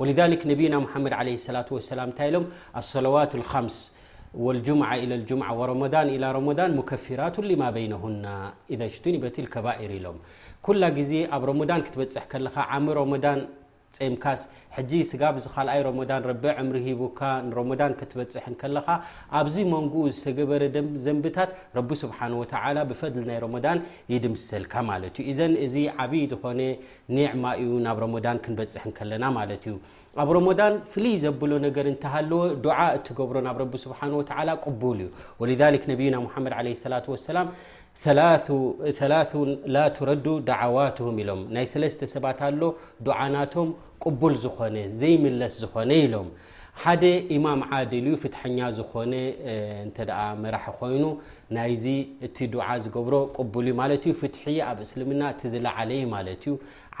ወሊዛሊክ ነቢዩና ሙሓመድ ዓለይሂ ሰላቱ ወሰላም እንታይ ኢሎም ኣሰለዋት ልኻምስ ወልጅምዓ ኢለ ልጅምዓ ወረመዳን ኢላ ረመዳን ሙከፊራቱ ሊማ በይነሁና ኢዛ ሽቱኒበት ልከባኢር ኢሎም ኩላ ግዜ ኣብ ረመዳን ክትበፅሕ ከለኻ ዓሚ ረመዳን ጸምካስ ሕጂ ስጋብ እዚ ካልኣይ ሮሞዳን ረቢ ዕምሪ ሂቡካ ንሮሞዳን ክትበፅሕ ከለኻ ኣብዚ መንጉኡ ዝተገበረ ዘንብታት ረቢ ስብሓን ወተላ ብፈድሊ ናይ ሮሞዳን ይድምሰልካ ማለት እዩ እዘን እዚ ዓብይ ዝኾነ ኒዕማ እዩ ናብ ረሞዳን ክንበጽሕ እንከለና ማለት እዩ ኣብ ረሞዳን ፍልይ ዘብሎ ነገር እንተሃለወ ዱዓ እትገብሮ ናብ ረቢ ስብሓን ወተዓላ ቅቡል እዩ ወልሊክ ነቢይና ሙሓመድ ለ ሰላት ወሰላም ሰላን ላ ትረዱ ዳዓዋትሁም ኢሎም ናይ ሰለስተ ሰባት ኣሎ ዱዓ ናቶም ቅቡል ዝኾነ ዘይምለስ ዝኾነ ኢሎም ሓደ ኢማም ዓድል እዩ ፍትሐኛ ዝኾነ እንተ መራሒ ኮይኑ ናይዚ እቲ ዱዓ ዝገብሮ ቅቡል እዩ ማለት እዩ ፍትሒ ኣብ እስልምና እቲ ዝለዓለ እዩ ማለት እዩ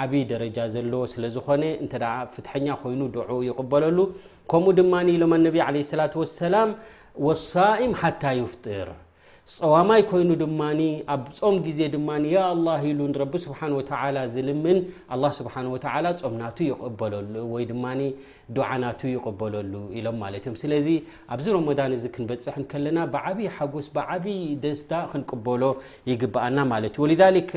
ዓብይ ደረጃ ዘለዎ ስለ ዝኾነ እንተ ፍትሐኛ ኮይኑ ድዑ ይቕበለሉ ከምኡ ድማ ኢሎም ኣነቢ ዓለ ሰላት ወሰላም ወሳኢም ሓታ ይፍጥር ጸዋማይ ኮይኑ ድማ ኣብ ጾም ግዜ ድማ ያ ኣላህ ኢሉ ንረቢ ስብሓን ወተዓላ ዝልምን ኣላ ስብሓን ወተዓላ ጾም ናቱ ይቕበለሉ ወይ ድማ ዱዓ ናቱ ይቕበለሉ ኢሎም ማለት እዮም ስለዚ ኣብዚ ሮሞዳን እዚ ክንበጽሕ እንከለና ብዓብዪ ሓጎስ ብዓብዪ ደስታ ክንቅበሎ ይግብኣና ማለት እዩ ወልዛሊክ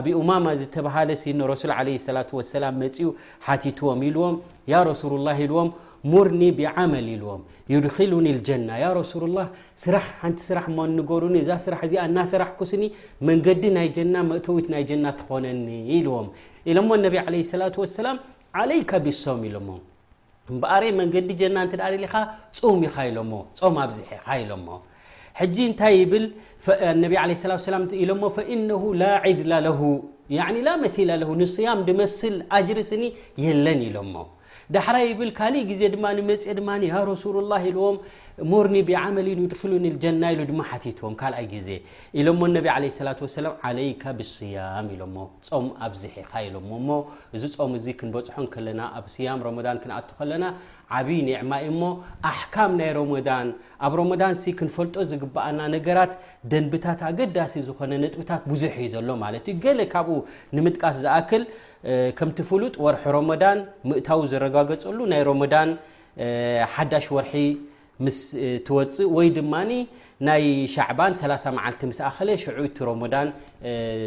ኣብ ኡማማ ዝተባሃለ ሲ ንረሱል ዓለ ሰላት ወሰላም መፅኡ ሓቲትዎም ኢልዎም ያ ረሱሉላ ኢልዎም ሙርኒ ብዓመል ኢልዎም ዩድኪሉኒ ልጀና ያ ረሱሉላ ስራሕ ሓንቲ ስራሕ እሞ ንገሩኒ እዛ ስራሕ እዚኣ እናሰራሕኩስኒ መንገዲ ናይ ጀና መእተዊት ናይ ጀና ትኾነኒ ኢልዎም ኢሎሞ እነቢ ዓለ ሰላት ወሰላም ዓለይካ ቢሶም ኢሎሞ እምበኣረይ መንገዲ ጀና እንት ደልኻ ጾም ኢኻ ኢሎሞ ጾም ኣብዝሐ ኢኻ ኢሎሞ ሕጂ እንታይ ይብል ነቢ ለ ስላ ሰላም ኢሎሞ ፈኢነሁ ላ ዒድላ ለሁ ላ መላ ለሁ ንስያም ድመስል ኣጅሪ ስኒ የለን ኢሎሞ ዳሕራይ ይብል ካልእ ግዜ ድማ መፅ ድማ ያ ረሱሉላ ኢልዎም ሞርኒ ብዓመል ንድክሉኒ ጀና ኢሉ ድማ ሓቲትዎም ካልኣይ ግዜ ኢሎሞ ነቢ ለ ላ ሰላም ዓለይካ ብስያም ኢሎሞ ፆም ኣብዝሒካ ኢሎሞ እሞ እዚ ፆም እዚ ክንበፅሖ ከለና ኣብ ስያም ረመዳን ክንኣቱ ከለና ዓብይ ኒዕማ እዩ እሞ ኣሕካም ናይ ረመዳን ኣብ ረመዳን ሲ ክንፈልጦ ዝግበኣና ነገራት ደንብታት ኣገዳሲ ዝኮነ ነጥብታት ብዙሕ እዩ ዘሎ ማለት እዩ ገለ ካብኡ ንምጥቃስ ዝኣክል ከምቲ ፍሉጥ ወርሒ ሮመዳን ምእታዊ ዝረጋገፀሉ ናይ ሮመዳን ሓዳሽ ወርሒ ምስ ትወፅእ ወይ ድማ ናይ ሻዕባን ሰላ0 መዓልቲ ምስ ኣኸለ ሽዑ እቲ ሮመዳን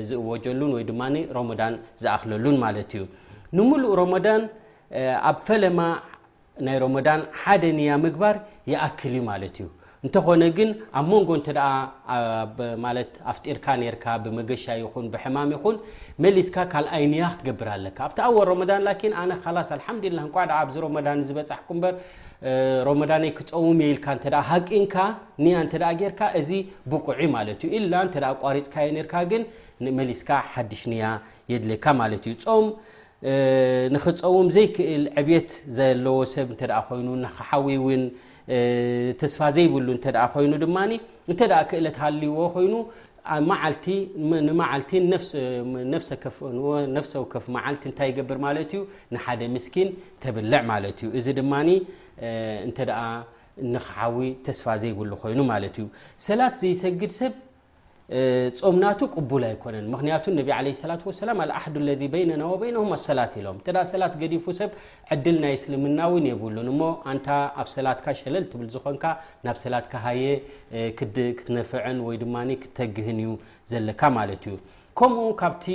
ዝእወጀሉን ወይ ድማ ሮመዳን ዝኣኽለሉን ማለት እዩ ንምሉእ ሮመዳን ኣብ ፈለማ ናይ ሮመዳን ሓደ ንያ ምግባር ይኣክል እዩ ማለት እዩ እንተኾነ ግን ኣብ መንጎ እንተ ማለት ኣፍጢርካ ነርካ ብመገሻ ይኹን ብሕማም ይኹን መሊስካ ካልኣይ ንያ ክትገብር ኣለካ ኣብቲ ኣወል ሮመዳን ላኪን ኣነ ካላስ ኣልሓምዱላ እንኳ ደ ኣብዚ ሮመዳን ዝበፃሕኩ እምበር ሮመዳንይ ክፀውም እየ ኢልካ እንተ ሃቂንካ ንያ እንተ ጌርካ እዚ ብቑዕ ማለት እዩ ኢላ እንተ ኣቋሪፅካዮ ነርካ ግን ንመሊስካ ሓድሽ ንያ የድልካ ማለት እዩ ፆም ንክፀውም ዘይክእል ዕብት ዘለዎ ሰብ እተ ኮይኑ ክሓዊ ውን ተስፋ ዘይብሉ እተ ኮይኑ ድማ እንተ ክእለት ሃልዎ ኮይኑ መዓልቲ ንመዓልቲ ነፍሰ ከፍ መዓልቲ እንታይ ይገብር ማለት እዩ ንሓደ ምስኪን ተብልዕ ማለት እዩ እዚ ድማ እተ ንክሓዊ ተስፋ ዘይብሉ ኮይኑ ማለት እዩ ሰላት ዘይሰግድ ሰብ ጾም ናቱ ቅቡል ኣይኮነን ምክንያቱ ነቢ ለ ሰላት ወሰላም ኣልዓህዱ ለذ በይነና ወበይነሁም ኣሰላት ኢሎም እተ ሰላት ገዲፉ ሰብ ዕድል ናይ እስልምና እውን የብሉን እሞ ኣንታ ኣብ ሰላትካ ሸለል ትብል ዝኾንካ ናብ ሰላትካ ሃየ ክትነፍዕን ወይ ድማ ክተግህን እዩ ዘለካ ማለት እዩ ከምኡ ካብቲ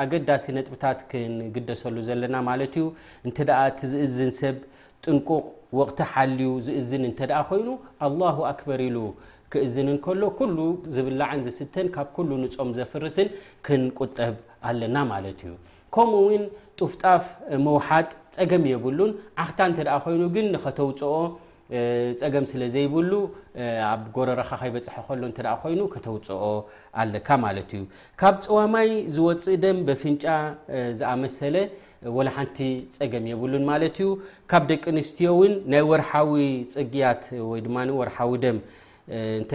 ኣገዳሲ ነጥብታት ክንግደሰሉ ዘለና ማለት እዩ እንተ እቲ ዝእዝን ሰብ ጥንቁቕ ወቕቲ ሓልዩ ዝእዝን እንተ ኮይኑ ኣላሁ ኣክበር ኢሉ ክእዝን እንከሎ ኩሉ ዝብላዕን ዝስተን ካብ ኩሉ ንጾም ዘፍርስን ክንቁጠብ ኣለና ማለት እዩ ከምኡ ውን ጡፍጣፍ ምውሓጥ ጸገም የብሉን ዓኽታ እንተ ኮይኑ ግን ንኸተውፅኦ ፀገም ስለ ዘይብሉ ኣብ ጎረረኻ ከይበፅሐ ከሎ እተ ኮይኑ ከተውፅኦ ኣለካ ማለት እዩ ካብ ፅዋማይ ዝወፅእ ደም በፍንጫ ዝኣመሰለ ወላ ሓንቲ ፀገም የብሉን ማለት እዩ ካብ ደቂ ኣንስትዮ እውን ናይ ወርሓዊ ፅግያት ወይ ድማ ወርሓዊ ደም እንተ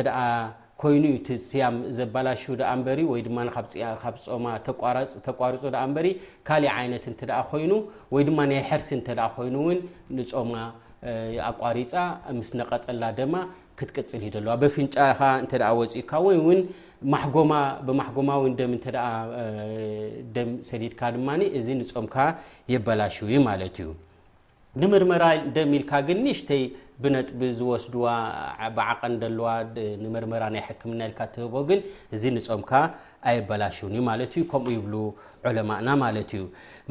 ኮይኑ እዩ እቲ ስያም ዘባላሹ ደኣ እበሪ ወይ ድማ ካብ ፆማ ተቋርፁ ደኣ እበሪ ካሊእ ዓይነት እንተ ኮይኑ ወይ ድማ ናይ ሕርሲ እንተ ኮይኑ እውን ንፆማ ኣቋሪፃ ምስ ነቐፀላ ደማ ክትቅጽል እዩ ደለዋ በፍንጫኻ እንተ ወፂኡካ ወይ እውን ማሕጎማ ብማሕጎማዊ ደም እንተ ደም ሰዲድካ ድማ እዚ ንፆምካ የበላሽው እዩ ማለት እዩ ንምርመራ ደም ኢልካ ግን ንእሽተይ ብነጥቢ ዝወስድዋ ብዓቐን ደለዋ ንምርመራ ናይ ሕክምና ኢልካ ትህቦ ግን እዚ ንፆምካ ኣየበላሽውን እዩ ማለት እዩ ከምኡ ይብሉ ዑለማእና ማለት እዩ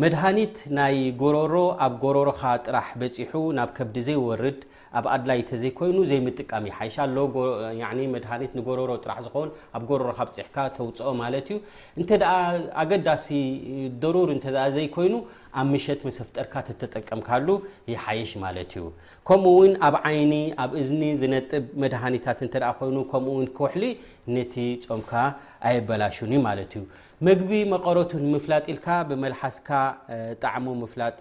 መድሃኒት ናይ ጎሮሮ ኣብ ጎሮሮኻ ጥራሕ በፂሑ ናብ ከብዲ ዘይወርድ ኣብ ኣድላይ ተዘይኮይኑ ዘይምጥቃም ይሓይሽ ኣሎ ያኒ መድሃኒት ንጎሮሮ ጥራሕ ዝኸውን ኣብ ጎሮሮ ካብ ጽሕካ ተውጽኦ ማለት እዩ እንተ ኣገዳሲ ደሩር እንተ ዘይኮይኑ ኣብ ምሸት ምስ ኣፍጠርካ ተተጠቀምካሉ ይሓይሽ ማለት እዩ ከምኡ ውን ኣብ ዓይኒ ኣብ እዝኒ ዝነጥብ መድሃኒታት እንተ ኮይኑ ከምኡውን ክውሕሊ ነቲ ጾምካ ኣየበላሹን እዩ ማለት እዩ መግቢ መቐረቱ ንምፍላጥ ኢልካ ብመልሓስካ ጣዕሙ ምፍላጥ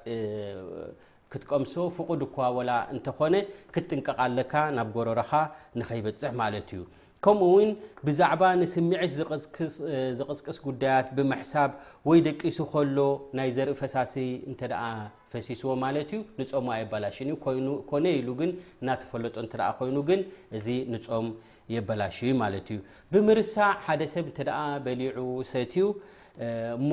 ክትቀምሶ ፍቑድ እኳ ወላ እንተኾነ ክትጥንቀቕ ኣለካ ናብ ጎረረኻ ንኸይበጽሕ ማለት እዩ ከምኡ እውን ብዛዕባ ንስምዒት ዝቕስቅስ ጉዳያት ብምሕሳብ ወይ ደቂሱ ከሎ ናይ ዘርኢ ፈሳሲ እንተ ፈሲስዎ ማለት እዩ ንፆሙ ኣየበላሽን እዩ ኮነ ኢሉ ግን እናተፈለጦ እተ ኮይኑ ግን እዚ ንፆም የበላሽ እዩ ማለት እዩ ብምርሳዕ ሓደ ሰብ እንተ በሊዑ ሰት እዩ እሞ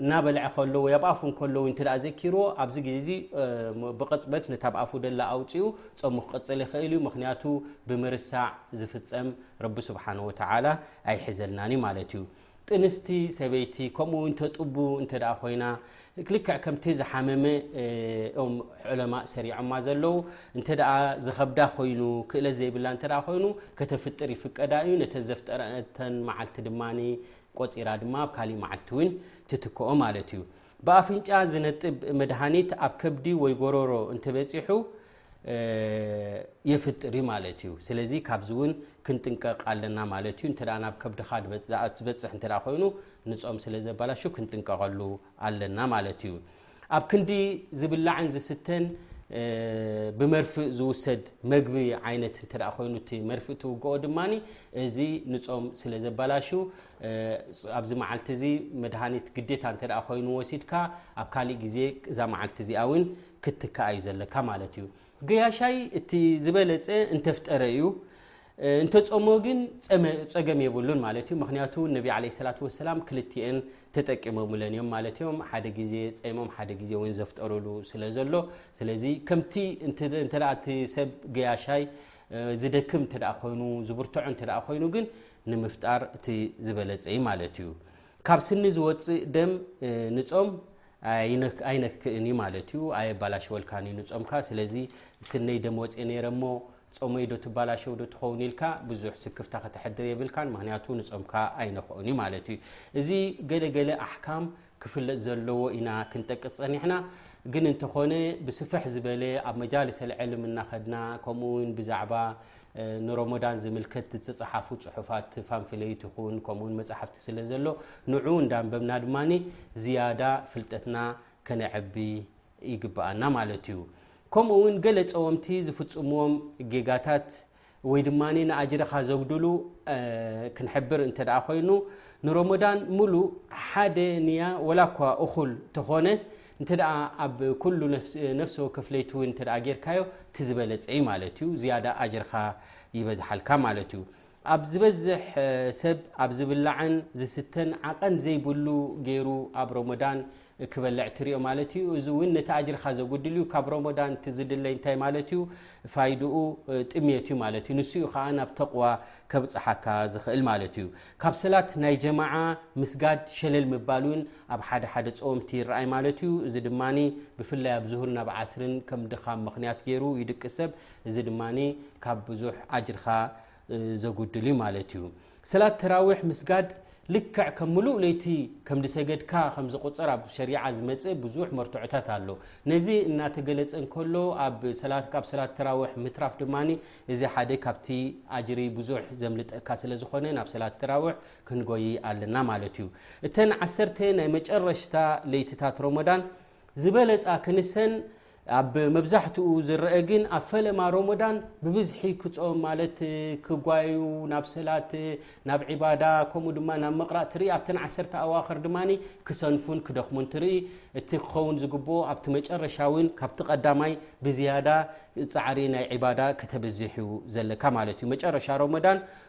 እናበልዐ ከሎ ወይ ኣብ ኣፉ እንከሎ እውን እንተ ዘኪርዎ ኣብዚ ግዜ እዚ ብቕፅበት ነታ ኣብ ኣፉ ደላ ኣውፅኡ ጾሙ ክቕፅል ይኽእል እዩ ምክንያቱ ብምርሳዕ ዝፍፀም ረቢ ስብሓን ወተዓላ ኣይሕዘልናን እዩ ማለት እዩ ጥንስቲ ሰበይቲ ከምኡ ውን ተጥቡ እንተ ኮይና ልክዕ ከምቲ ዝሓመመ ኦም ዕለማ ሰሪዖማ ዘለዉ እንተ ዝኸብዳ ኮይኑ ክእለት ዘይብላ እተ ኮይኑ ከተፍጥር ይፍቀዳ እዩ ነተ ዘፍጠረተን መዓልቲ ድማ ቆጺራ ድማ ኣብ ካሊእ መዓልቲ እውን ትትክኦ ማለት እዩ። ብኣፍንጫ ዝነጥብ መድሃኒት ኣብ ከብዲ ወይ ጎረሮ እንተበጺሑ የፍጥር እዩ ማለት እዩ ስለዚ ካብዚ እውን ክንጥንቀቕ ኣለና ማለት እዩ እተ ናብ ከብድኻ ዝበፅሕ እተ ኮይኑ ንፆም ስለ ዘባላሹ ክንጥንቀቐሉ ኣለና ማለት እዩ ኣብ ክንዲ ዝብላዕን ዝስተን ብመርፍእ ዝውሰድ መግቢ ዓይነት እተ ኮይኑ እ መርፍእ ትውግኦ ድማ እዚ ንፆም ስለ ዘባላሹ ኣብዚ መዓልቲ እዚ መድሃኒት ግዴታ እተ ኮይኑ ወሲድካ ኣብ ካሊእ ግዜ እዛ መዓልቲ እዚኣ ውን ክትትከኣዩ ዘለካ ማለት እዩ ገያሻይ እቲ ዝበለፀ እንተፍጠረ እዩ እንተ ጾሞ ግን ጸገም የብሉን ማለት እዩ ምክንያቱ ነቢ ለ ሰላት ወሰላም ክልትኤን ተጠቂሞምለን እዮም ማለት እዮም ሓደ ግዜ ጸሞም ሓደ ግዜ እውን ዘፍጠርሉ ስለ ዘሎ ስለዚ ከምቲ እተእቲ ሰብ ገያሻይ ዝደክም እተ ኮይኑ ዝብርትዖ እተ ኮይኑ ግን ንምፍጣር እቲ ዝበለጸ ዩ ማለት እዩ ካብ ስኒ ዝወፅእ ደም ንፆም ኣይነክእን ዩ ማለት እዩ ኣየባላሽወልካን ዩ ንፆምካ ስለዚ ስነይ ደም ወፅ ነረ ሞ ጾመይ ዶ ትባላሸው ዶ ትኸውን ኢልካ ብዙሕ ስክፍታ ከተሕድር የብልካን ምክንያቱ ንጾምካ ኣይነክኦን እዩ ማለት እዩ እዚ ገለ ገለ ኣሕካም ክፍለጥ ዘለዎ ኢና ክንጠቅስ ጸኒሕና ግን እንተኾነ ብስፍሕ ዝበለ ኣብ መጃልስ ልዕልም እናኸድና ከምኡ ውን ብዛዕባ ንሮሞዳን ዝምልከት ዝተፅሓፉ ፅሑፋት ፋንፍለይት ይኹን ከምኡውን መፅሓፍቲ ስለ ዘሎ ንዑ እንዳንበብና ድማ ዝያዳ ፍልጠትና ከነዐቢ ይግበኣና ማለት እዩ። ከምኡ እውን ገለ ጸወምቲ ዝፍጽምዎም ጌጋታት ወይ ድማ ንኣጅርኻ ዘጉድሉ ክንሕብር እንተ ኮይኑ ንሮሞዳን ሙሉ ሓደ ንያ ወላ እኳ እኹል ተኾነ እንተ ኣብ ኩሉ ነፍሲ ወከፍ ለይቲ እውን እተ ጌርካዮ ትዝበለጸ እዩ ማለት እዩ ዝያዳ ኣጅርኻ ይበዝሓልካ ማለት እዩ። ኣብ ዝበዝሕ ሰብ ኣብ ዝብላዕን ዝስተን ዓቐን ዘይብሉ ገይሩ ኣብ ሮሞዳን ክበልዕ ትሪኦ ማለት እዩ እዚ እውን ነቲ ኣጅርካ ዘጉድል እዩ ካብ ሮሞዳን እቲ ዝድለይ እንታይ ማለት እዩ ፋይድኡ ጥሜት እዩ ማለት እዩ ንሱ እዩ ከዓ ናብ ተቕዋ ከብፅሓካ ዝኽእል ማለት እዩ ካብ ሰላት ናይ ጀማዓ ምስጋድ ሸለል ምባል እውን ኣብ ሓደ ሓደ ፀወምቲ ይረኣይ ማለት እዩ እዚ ድማ ብፍላይ ኣብ ዝሁር ናብ ዓስርን ከም ድኻም ምክንያት ገይሩ ይድቂ ሰብ እዚ ድማ ካብ ብዙሕ ኣጅርካ ዘጉድል እዩ ማለት እዩ ሰላት ተራዊሕ ምስጋድ ልክዕ ከም ምሉእ ለይቲ ከም ዝሰገድካ ከም ዝቁፅር ኣብ ሸሪዓ ዝመፅእ ብዙሕ መርትዖታት ኣሎ ነዚ እናተገለፀ እንከሎ ኣብ ካብ ሰላት ተራዊሕ ምትራፍ ድማ እዚ ሓደ ካብቲ ኣጅሪ ብዙሕ ዘምልጠካ ስለ ዝኾነ ናብ ሰላት ተራዊሕ ክንጎይ ኣለና ማለት እዩ እተን ዓሰርተ ናይ መጨረሽታ ለይትታት ሮሞዳን ዝበለጻ ክንሰን ኣብ መብዛሕትኡ ዝረአ ግን ኣብ ፈለማ ሮሞዳን ብብዝሒ ክጾም ማለት ክጓዩ ናብ ሰላት ናብ ዒባዳ ከምኡ ድማ ናብ መቕራእ ትርኢ ኣብተን ዓሰርተ ኣዋክር ድማ ክሰንፉን ክደኽሙን ትርኢ እቲ ክኸውን ዝግብኦ ኣብቲ መጨረሻ እውን ካብቲ ቀዳማይ ብዝያዳ ፃዕሪ ናይ ዒባዳ ከተብዝሕ እዩ ዘለካ ማለት እዩ መጨረሻ ሮሞዳን